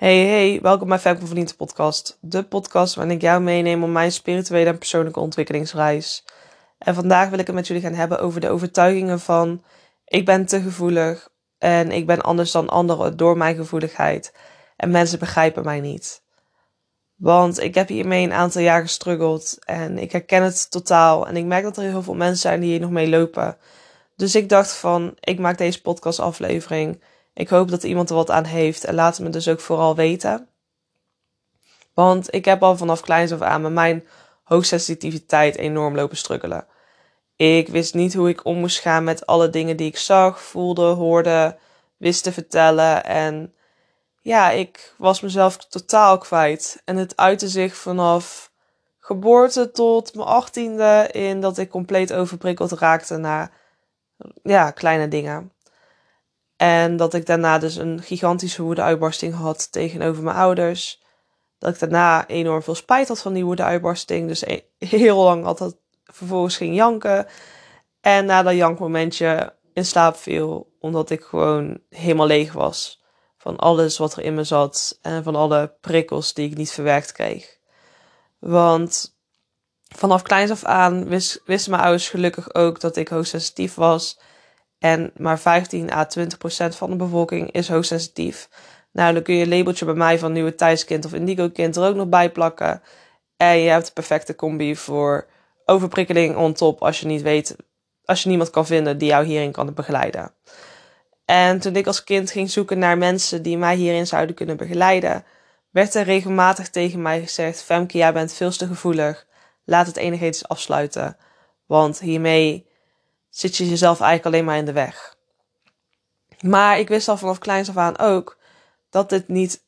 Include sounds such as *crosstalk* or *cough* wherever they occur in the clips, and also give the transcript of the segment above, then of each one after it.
Hey, hey, welkom bij Femke Verdiente podcast. De podcast waarin ik jou meeneem op mijn spirituele en persoonlijke ontwikkelingsreis. En vandaag wil ik het met jullie gaan hebben over de overtuigingen van... ik ben te gevoelig en ik ben anders dan anderen door mijn gevoeligheid. En mensen begrijpen mij niet. Want ik heb hiermee een aantal jaar gestruggeld en ik herken het totaal. En ik merk dat er heel veel mensen zijn die hier nog mee lopen. Dus ik dacht van, ik maak deze podcastaflevering ik hoop dat iemand er wat aan heeft en laat het me dus ook vooral weten. Want ik heb al vanaf kleins af aan met mijn hoogsensitiviteit enorm lopen struggelen. Ik wist niet hoe ik om moest gaan met alle dingen die ik zag, voelde, hoorde, wist te vertellen. En ja, ik was mezelf totaal kwijt. En het uitte zich vanaf geboorte tot mijn achttiende in dat ik compleet overprikkeld raakte naar ja, kleine dingen. En dat ik daarna dus een gigantische woede-uitbarsting had tegenover mijn ouders. Dat ik daarna enorm veel spijt had van die woede-uitbarsting. Dus e- heel lang altijd vervolgens ging janken. En na dat jankmomentje in slaap viel. Omdat ik gewoon helemaal leeg was. Van alles wat er in me zat. En van alle prikkels die ik niet verwerkt kreeg. Want vanaf kleins af aan wisten mijn ouders gelukkig ook dat ik hoogsensitief was. En maar 15 à 20 procent van de bevolking is hoogsensitief. Nou, dan kun je een labeltje bij mij van nieuwe thuiskind of indigo-kind er ook nog bij plakken. En je hebt de perfecte combi voor overprikkeling on top als je niet weet, als je niemand kan vinden die jou hierin kan begeleiden. En toen ik als kind ging zoeken naar mensen die mij hierin zouden kunnen begeleiden, werd er regelmatig tegen mij gezegd: Femke, jij bent veel te gevoelig. Laat het energetisch afsluiten. Want hiermee zit je jezelf eigenlijk alleen maar in de weg. Maar ik wist al vanaf kleins af aan ook dat dit niet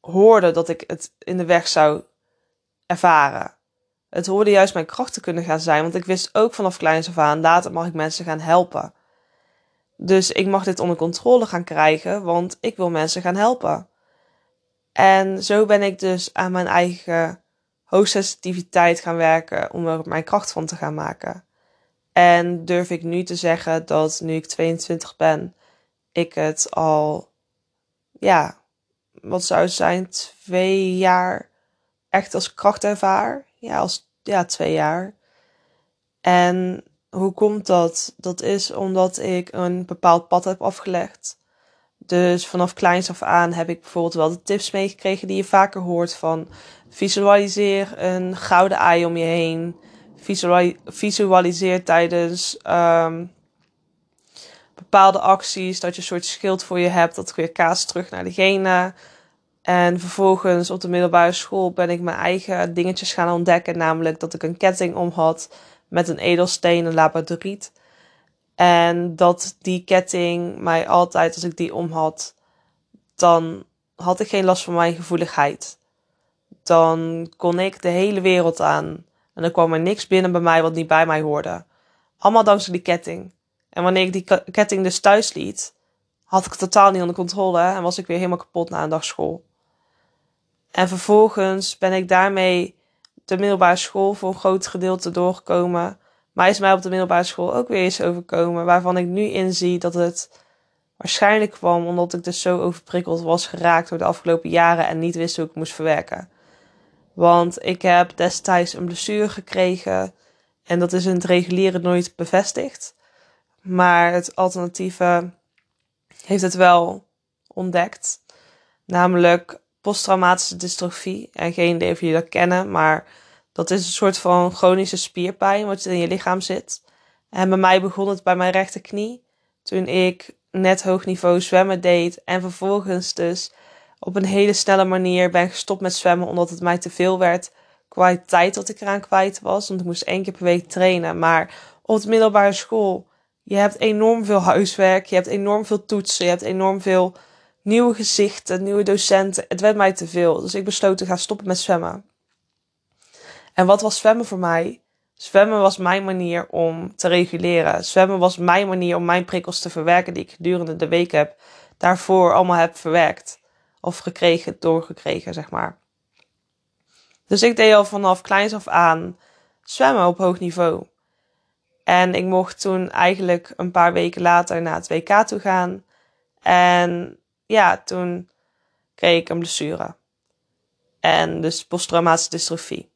hoorde dat ik het in de weg zou ervaren. Het hoorde juist mijn kracht te kunnen gaan zijn, want ik wist ook vanaf kleins af aan, later mag ik mensen gaan helpen. Dus ik mag dit onder controle gaan krijgen, want ik wil mensen gaan helpen. En zo ben ik dus aan mijn eigen hoogsensitiviteit gaan werken om er mijn kracht van te gaan maken. En durf ik nu te zeggen dat nu ik 22 ben, ik het al, ja, wat zou het zijn, twee jaar echt als kracht ervaar. Ja, als, ja, twee jaar. En hoe komt dat? Dat is omdat ik een bepaald pad heb afgelegd. Dus vanaf kleins af aan heb ik bijvoorbeeld wel de tips meegekregen die je vaker hoort van visualiseer een gouden ei om je heen visualiseer tijdens um, bepaalde acties. Dat je een soort schild voor je hebt. Dat weer kaas terug naar degene. En vervolgens op de middelbare school ben ik mijn eigen dingetjes gaan ontdekken. Namelijk dat ik een ketting om had met een edelsteen, een labradoriet. En dat die ketting mij altijd, als ik die om had, dan had ik geen last van mijn gevoeligheid. Dan kon ik de hele wereld aan. En er kwam er niks binnen bij mij wat niet bij mij hoorde. Allemaal dankzij die ketting. En wanneer ik die ketting dus thuis liet, had ik het totaal niet onder controle en was ik weer helemaal kapot na een dag school. En vervolgens ben ik daarmee de middelbare school voor een groot gedeelte doorgekomen. Maar is mij op de middelbare school ook weer eens overkomen, waarvan ik nu inzie dat het waarschijnlijk kwam omdat ik dus zo overprikkeld was geraakt door de afgelopen jaren en niet wist hoe ik moest verwerken. Want ik heb destijds een blessure gekregen. En dat is in het reguliere nooit bevestigd. Maar het alternatieve heeft het wel ontdekt. Namelijk posttraumatische dystrofie. En geen idee of jullie dat kennen, maar dat is een soort van chronische spierpijn wat in je lichaam zit. En bij mij begon het bij mijn rechterknie. Toen ik net hoog niveau zwemmen deed. En vervolgens dus op een hele snelle manier ben gestopt met zwemmen omdat het mij te veel werd qua tijd dat ik eraan kwijt was. Want ik moest één keer per week trainen. Maar op de middelbare school, je hebt enorm veel huiswerk, je hebt enorm veel toetsen, je hebt enorm veel nieuwe gezichten, nieuwe docenten. Het werd mij te veel. Dus ik besloot te gaan stoppen met zwemmen. En wat was zwemmen voor mij? Zwemmen was mijn manier om te reguleren. Zwemmen was mijn manier om mijn prikkels te verwerken die ik gedurende de week heb daarvoor allemaal heb verwerkt. Of gekregen, doorgekregen, zeg maar. Dus ik deed al vanaf kleins af aan zwemmen op hoog niveau. En ik mocht toen eigenlijk een paar weken later naar het WK toe gaan. En ja, toen kreeg ik een blessure. En dus posttraumatische dystrofie.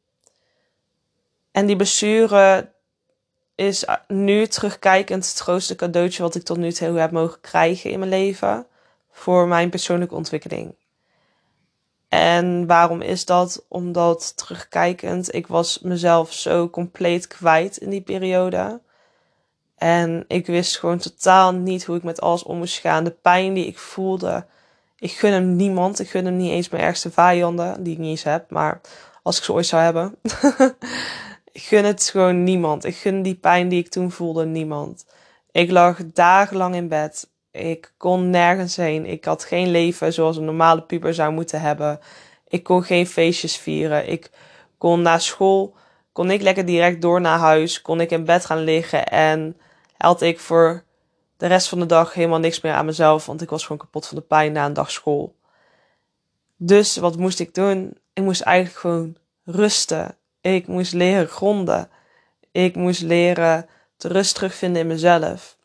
En die blessure is nu terugkijkend het grootste cadeautje wat ik tot nu toe heb mogen krijgen in mijn leven. Voor mijn persoonlijke ontwikkeling. En waarom is dat? Omdat terugkijkend, ik was mezelf zo compleet kwijt in die periode. En ik wist gewoon totaal niet hoe ik met alles om moest gaan. De pijn die ik voelde. Ik gun hem niemand. Ik gun hem niet eens mijn ergste vijanden, die ik niet eens heb. Maar als ik ze ooit zou hebben. *laughs* ik gun het gewoon niemand. Ik gun die pijn die ik toen voelde niemand. Ik lag dagenlang in bed. Ik kon nergens heen. Ik had geen leven zoals een normale puber zou moeten hebben. Ik kon geen feestjes vieren. Ik kon na school, kon ik lekker direct door naar huis. Kon ik in bed gaan liggen en had ik voor de rest van de dag helemaal niks meer aan mezelf. Want ik was gewoon kapot van de pijn na een dag school. Dus wat moest ik doen? Ik moest eigenlijk gewoon rusten. Ik moest leren gronden. Ik moest leren de rust terugvinden in mezelf.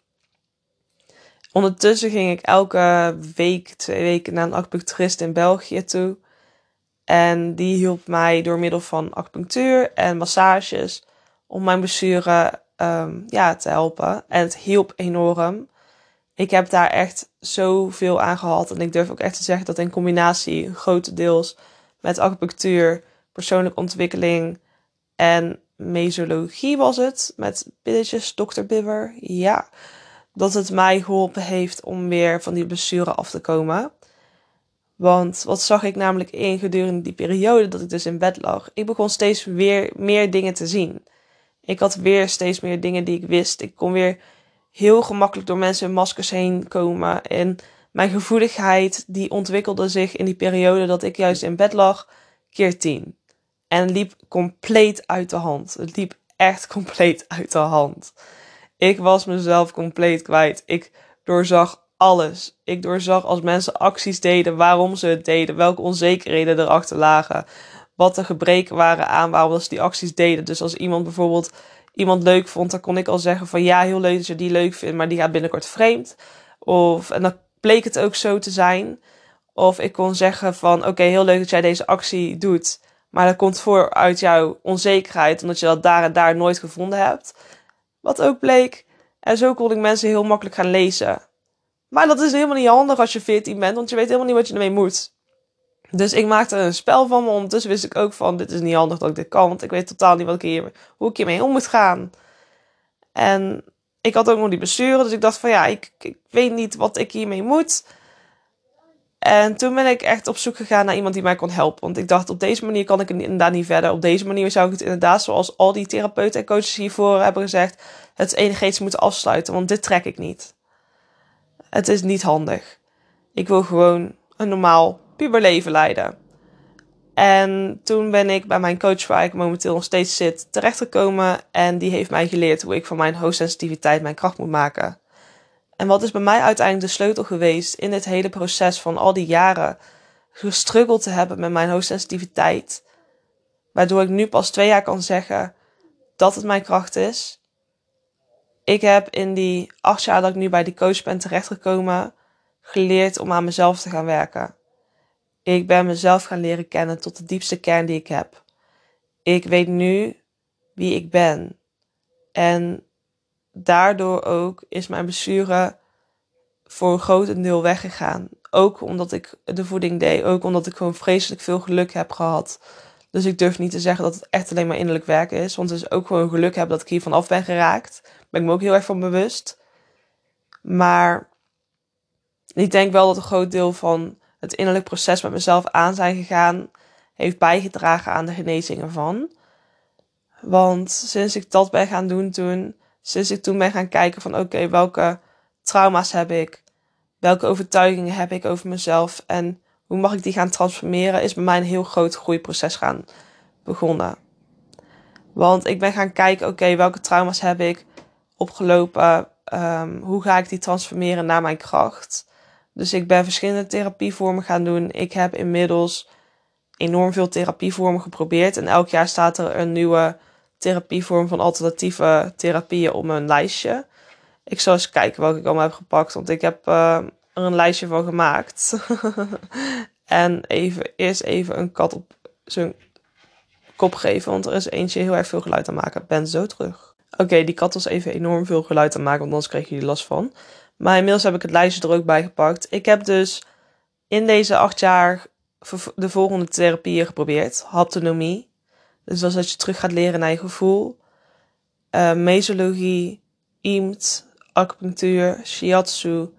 Ondertussen ging ik elke week, twee weken naar een acupuncturist in België toe. En die hielp mij door middel van acupunctuur en massages om mijn blessure um, ja, te helpen. En het hielp enorm. Ik heb daar echt zoveel aan gehad. En ik durf ook echt te zeggen dat in combinatie grotendeels met acupunctuur, persoonlijke ontwikkeling en mesologie was het. Met billetjes, dokter Bibber. Ja, dat het mij geholpen heeft om weer van die blessure af te komen. Want wat zag ik namelijk in gedurende die periode dat ik dus in bed lag? Ik begon steeds weer meer dingen te zien. Ik had weer steeds meer dingen die ik wist. Ik kon weer heel gemakkelijk door mensen in maskers heen komen. En mijn gevoeligheid die ontwikkelde zich in die periode dat ik juist in bed lag, keer tien. En liep compleet uit de hand. Het liep echt *laughs* compleet uit de hand. Ik was mezelf compleet kwijt. Ik doorzag alles. Ik doorzag als mensen acties deden, waarom ze het deden, welke onzekerheden erachter lagen, wat de gebreken waren aan waarom ze die acties deden. Dus als iemand bijvoorbeeld iemand leuk vond, dan kon ik al zeggen van ja, heel leuk dat je die leuk vindt, maar die gaat binnenkort vreemd. Of, en dan bleek het ook zo te zijn. Of ik kon zeggen van oké, heel leuk dat jij deze actie doet, maar dat komt voor uit jouw onzekerheid, omdat je dat daar en daar nooit gevonden hebt. Wat ook bleek. En zo kon ik mensen heel makkelijk gaan lezen. Maar dat is helemaal niet handig als je 14 bent, want je weet helemaal niet wat je ermee moet. Dus ik maakte een spel van me. Ondertussen wist ik ook van, dit is niet handig dat ik dit kan. Want ik weet totaal niet wat ik hier, hoe ik hiermee om moet gaan. En ik had ook nog die besturen. Dus ik dacht van, ja, ik, ik weet niet wat ik hiermee moet. En toen ben ik echt op zoek gegaan naar iemand die mij kon helpen. Want ik dacht, op deze manier kan ik inderdaad niet verder. Op deze manier zou ik het inderdaad, zoals al die therapeuten en coaches hiervoor hebben gezegd, het energetisch moeten afsluiten. Want dit trek ik niet. Het is niet handig. Ik wil gewoon een normaal puberleven leiden. En toen ben ik bij mijn coach, waar ik momenteel nog steeds zit, terechtgekomen. En die heeft mij geleerd hoe ik van mijn hoogsensitiviteit mijn kracht moet maken. En wat is bij mij uiteindelijk de sleutel geweest in dit hele proces van al die jaren gestruggeld te hebben met mijn hoogsensitiviteit. Waardoor ik nu pas twee jaar kan zeggen dat het mijn kracht is. Ik heb in die acht jaar dat ik nu bij die coach ben terechtgekomen, geleerd om aan mezelf te gaan werken. Ik ben mezelf gaan leren kennen tot de diepste kern die ik heb. Ik weet nu wie ik ben. En daardoor ook is mijn blessure voor een groot deel weggegaan. Ook omdat ik de voeding deed. Ook omdat ik gewoon vreselijk veel geluk heb gehad. Dus ik durf niet te zeggen dat het echt alleen maar innerlijk werken is. Want het is ook gewoon geluk hebben dat ik hiervan af ben geraakt. Daar ben ik me ook heel erg van bewust. Maar ik denk wel dat een groot deel van het innerlijk proces met mezelf aan zijn gegaan, heeft bijgedragen aan de genezing ervan. Want sinds ik dat ben gaan doen toen, sinds ik toen ben gaan kijken van oké, welke trauma's heb ik? Welke overtuigingen heb ik over mezelf? En hoe mag ik die gaan transformeren? Is bij mij een heel groot groeiproces gaan begonnen. Want ik ben gaan kijken, oké, welke trauma's heb ik opgelopen? Um, hoe ga ik die transformeren naar mijn kracht? Dus ik ben verschillende therapievormen gaan doen. Ik heb inmiddels enorm veel therapievormen geprobeerd. En elk jaar staat er een nieuwe therapievorm van alternatieve therapieën op mijn lijstje. Ik zal eens kijken welke ik allemaal heb gepakt. Want ik heb uh, er een lijstje van gemaakt. *laughs* En even, eerst even een kat op zijn kop geven. Want er is eentje heel erg veel geluid aan maken. Ben zo terug. Oké, die kat was even enorm veel geluid aan maken. Want anders kreeg je last van. Maar inmiddels heb ik het lijstje er ook bij gepakt. Ik heb dus in deze acht jaar de volgende therapieën geprobeerd. Haptonomie. Dus dat dat je terug gaat leren naar je gevoel. Uh, mesologie, IEMT, acupunctuur, shiatsu,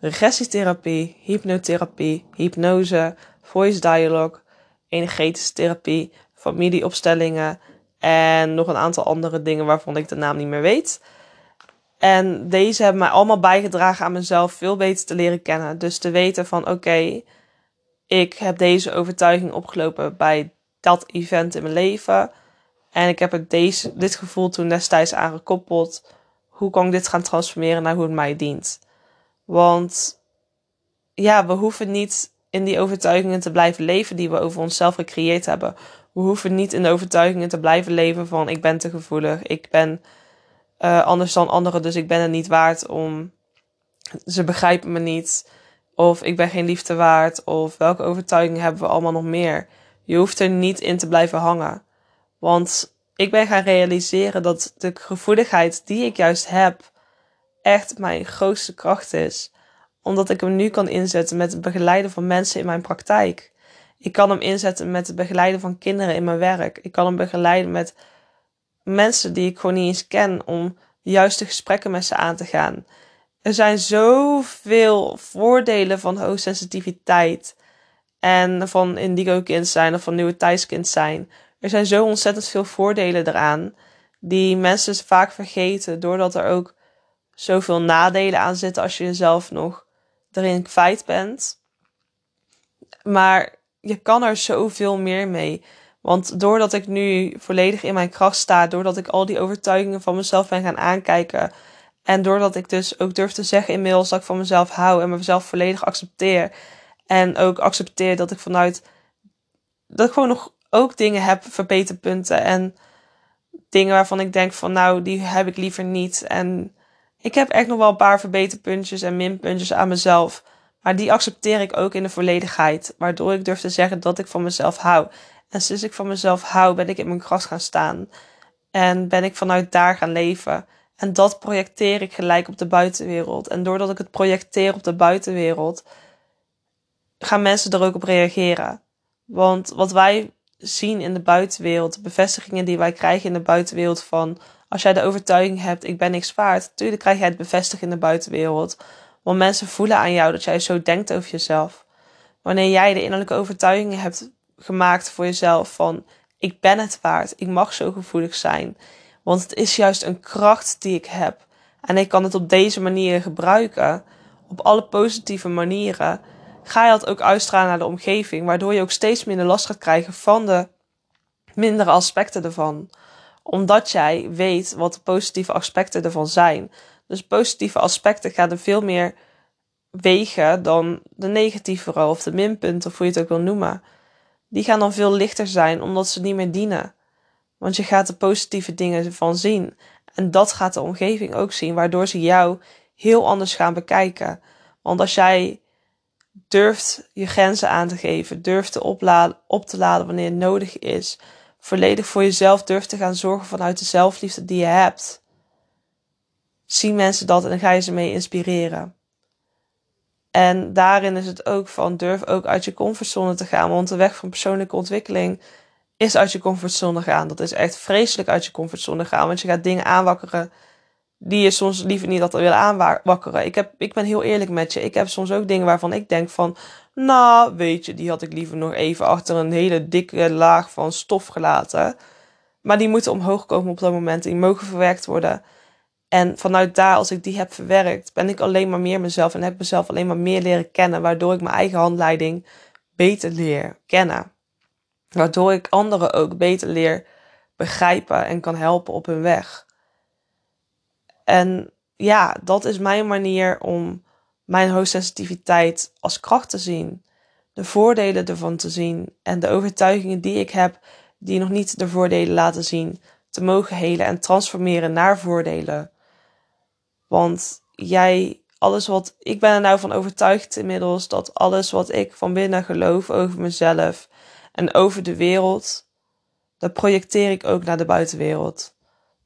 regressietherapie, hypnotherapie, hypnose, voice dialogue, energetische therapie, familieopstellingen en nog een aantal andere dingen waarvan ik de naam niet meer weet. En deze hebben mij allemaal bijgedragen aan mezelf veel beter te leren kennen. Dus te weten van oké, ik heb deze overtuiging opgelopen bij dat event in mijn leven. En ik heb het deze, dit gevoel toen destijds aangekoppeld. Hoe kan ik dit gaan transformeren naar hoe het mij dient? Want ja, we hoeven niet in die overtuigingen te blijven leven die we over onszelf gecreëerd hebben. We hoeven niet in de overtuigingen te blijven leven van ik ben te gevoelig, ik ben uh, anders dan anderen, dus ik ben het niet waard om. Ze begrijpen me niet. Of ik ben geen liefde waard. Of welke overtuigingen hebben we allemaal nog meer? Je hoeft er niet in te blijven hangen. Want ik ben gaan realiseren dat de gevoeligheid die ik juist heb, echt mijn grootste kracht is. Omdat ik hem nu kan inzetten met het begeleiden van mensen in mijn praktijk. Ik kan hem inzetten met het begeleiden van kinderen in mijn werk. Ik kan hem begeleiden met mensen die ik gewoon niet eens ken om de juiste gesprekken met ze aan te gaan. Er zijn zoveel voordelen van hoogsensitiviteit en van indigo kind zijn of van nieuwe thuiskind zijn. Er zijn zo ontzettend veel voordelen eraan die mensen vaak vergeten doordat er ook zoveel nadelen aan zitten als je jezelf nog erin kwijt bent. Maar je kan er zoveel meer mee. Want doordat ik nu volledig in mijn kracht sta, doordat ik al die overtuigingen van mezelf ben gaan aankijken. En doordat ik dus ook durf te zeggen inmiddels dat ik van mezelf hou en mezelf volledig accepteer. En ook accepteer dat ik vanuit. dat ik gewoon nog ook dingen heb, verbeterpunten. En dingen waarvan ik denk van nou, die heb ik liever niet. En ik heb echt nog wel een paar verbeterpuntjes en minpuntjes aan mezelf. Maar die accepteer ik ook in de volledigheid. Waardoor ik durf te zeggen dat ik van mezelf hou. En sinds ik van mezelf hou, ben ik in mijn gras gaan staan. En ben ik vanuit daar gaan leven. En dat projecteer ik gelijk op de buitenwereld. En doordat ik het projecteer op de buitenwereld, gaan mensen er ook op reageren. Want wat wij zien in de buitenwereld, de bevestigingen die wij krijgen in de buitenwereld van als jij de overtuiging hebt, ik ben niks waard, natuurlijk krijg jij het bevestigd in de buitenwereld. Want mensen voelen aan jou dat jij zo denkt over jezelf. Wanneer jij de innerlijke overtuigingen hebt gemaakt voor jezelf van ik ben het waard, ik mag zo gevoelig zijn. Want het is juist een kracht die ik heb. En ik kan het op deze manier gebruiken, op alle positieve manieren. Ga je dat ook uitstralen naar de omgeving, waardoor je ook steeds minder last gaat krijgen van de mindere aspecten ervan. Omdat jij weet wat de positieve aspecten ervan zijn. Dus positieve aspecten gaan er veel meer wegen dan de negatieve of de minpunten, of hoe je het ook wil noemen die gaan dan veel lichter zijn omdat ze niet meer dienen. Want je gaat de positieve dingen van zien. En dat gaat de omgeving ook zien, waardoor ze jou heel anders gaan bekijken. Want als jij durft je grenzen aan te geven, durft te opladen, op te laden wanneer het nodig is, volledig voor jezelf durft te gaan zorgen vanuit de zelfliefde die je hebt, zien mensen dat en ga je ze mee inspireren. En daarin is het ook van durf ook uit je comfortzone te gaan. Want de weg van persoonlijke ontwikkeling is uit je comfortzone gaan. Dat is echt vreselijk uit je comfortzone gaan. Want je gaat dingen aanwakkeren die je soms liever niet had willen aanwakkeren. Ik, heb, ik ben heel eerlijk met je. Ik heb soms ook dingen waarvan ik denk van... Nou, weet je, die had ik liever nog even achter een hele dikke laag van stof gelaten. Maar die moeten omhoog komen op dat moment. Die mogen verwerkt worden. En vanuit daar, als ik die heb verwerkt, ben ik alleen maar meer mezelf en heb mezelf alleen maar meer leren kennen, waardoor ik mijn eigen handleiding beter leer kennen. Waardoor ik anderen ook beter leer begrijpen en kan helpen op hun weg. En ja, dat is mijn manier om mijn hoogsensitiviteit als kracht te zien. De voordelen ervan te zien en de overtuigingen die ik heb, die nog niet de voordelen laten zien, te mogen helen en transformeren naar voordelen. Want jij, alles wat. Ik ben er nou van overtuigd inmiddels dat alles wat ik van binnen geloof over mezelf en over de wereld, dat projecteer ik ook naar de buitenwereld.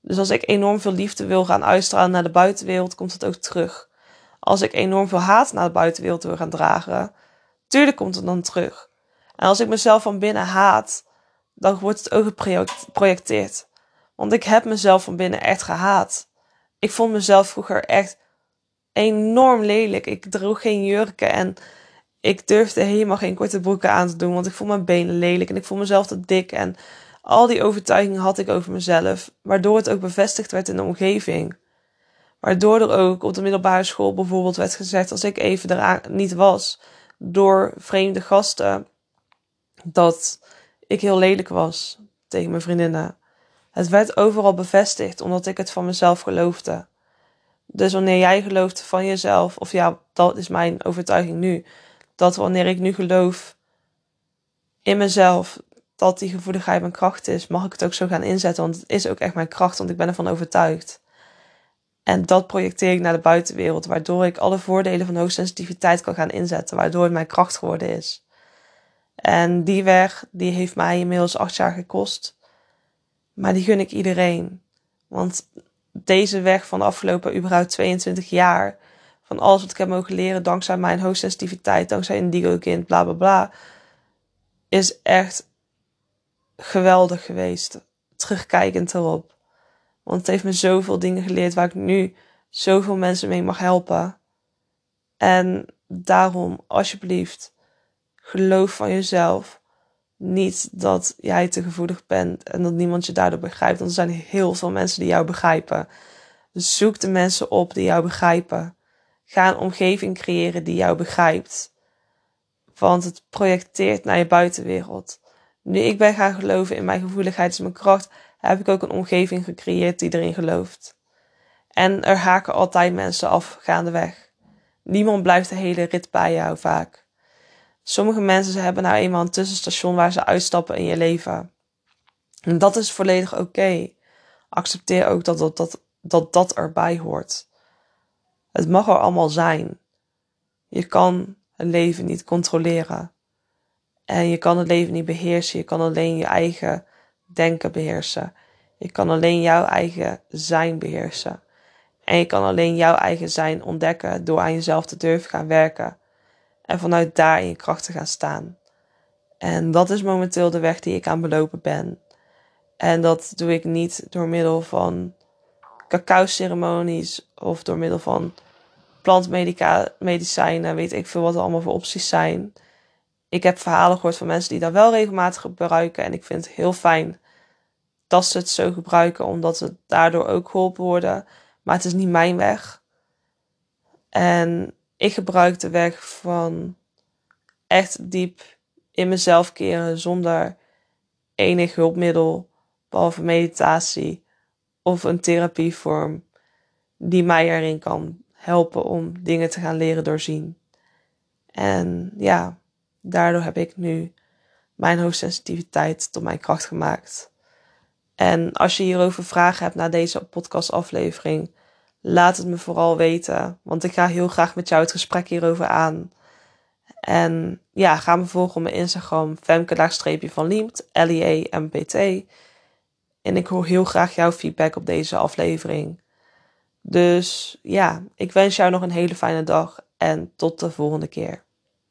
Dus als ik enorm veel liefde wil gaan uitstralen naar de buitenwereld, komt het ook terug. Als ik enorm veel haat naar de buitenwereld wil gaan dragen, tuurlijk komt het dan terug. En als ik mezelf van binnen haat, dan wordt het ook geprojecteerd. Want ik heb mezelf van binnen echt gehaat. Ik vond mezelf vroeger echt enorm lelijk. Ik droeg geen jurken en ik durfde helemaal geen korte broeken aan te doen, want ik vond mijn benen lelijk en ik vond mezelf te dik. En al die overtuigingen had ik over mezelf, waardoor het ook bevestigd werd in de omgeving. Waardoor er ook op de middelbare school bijvoorbeeld werd gezegd, als ik even eraan niet was, door vreemde gasten, dat ik heel lelijk was tegen mijn vriendinnen. Het werd overal bevestigd omdat ik het van mezelf geloofde. Dus wanneer jij gelooft van jezelf, of ja, dat is mijn overtuiging nu, dat wanneer ik nu geloof in mezelf dat die gevoeligheid mijn kracht is, mag ik het ook zo gaan inzetten, want het is ook echt mijn kracht, want ik ben ervan overtuigd. En dat projecteer ik naar de buitenwereld, waardoor ik alle voordelen van hoogsensitiviteit kan gaan inzetten, waardoor het mijn kracht geworden is. En die weg, die heeft mij inmiddels acht jaar gekost. Maar die gun ik iedereen. Want deze weg van de afgelopen überhaupt 22 jaar, van alles wat ik heb mogen leren dankzij mijn hoogsensitiviteit, dankzij Indigo Kind, bla bla bla, is echt geweldig geweest. Terugkijkend erop. Want het heeft me zoveel dingen geleerd waar ik nu zoveel mensen mee mag helpen. En daarom, alsjeblieft, geloof van jezelf. Niet dat jij te gevoelig bent en dat niemand je daardoor begrijpt. Want er zijn heel veel mensen die jou begrijpen. Zoek de mensen op die jou begrijpen. Ga een omgeving creëren die jou begrijpt. Want het projecteert naar je buitenwereld. Nu ik ben gaan geloven in mijn gevoeligheid en mijn kracht, heb ik ook een omgeving gecreëerd die erin gelooft. En er haken altijd mensen af gaandeweg. Niemand blijft de hele rit bij jou vaak. Sommige mensen hebben nou eenmaal een tussenstation waar ze uitstappen in je leven. En dat is volledig oké. Accepteer ook dat dat, dat, dat dat erbij hoort. Het mag er allemaal zijn. Je kan het leven niet controleren. En je kan het leven niet beheersen. Je kan alleen je eigen denken beheersen. Je kan alleen jouw eigen zijn beheersen. En je kan alleen jouw eigen zijn ontdekken door aan jezelf te durven gaan werken. En vanuit daar in je kracht te gaan staan. En dat is momenteel de weg die ik aan belopen ben. En dat doe ik niet door middel van cacao-ceremonies of door middel van plantmedicijnen, weet ik veel wat er allemaal voor opties zijn. Ik heb verhalen gehoord van mensen die dat wel regelmatig gebruiken en ik vind het heel fijn dat ze het zo gebruiken, omdat ze daardoor ook geholpen worden. Maar het is niet mijn weg. En ik gebruik de weg van echt diep in mezelf keren zonder enig hulpmiddel, behalve meditatie of een therapievorm die mij erin kan helpen om dingen te gaan leren doorzien. En ja, daardoor heb ik nu mijn hoogsensitiviteit tot mijn kracht gemaakt. En als je hierover vragen hebt na deze podcastaflevering, laat het me vooral weten. Want ik ga heel graag met jou het gesprek hierover aan. En ja, ga me volgen op mijn Instagram, femke van Liemt, L-I-E-M-P-T. En ik hoor heel graag jouw feedback op deze aflevering. Dus ja, ik wens jou nog een hele fijne dag en tot de volgende keer.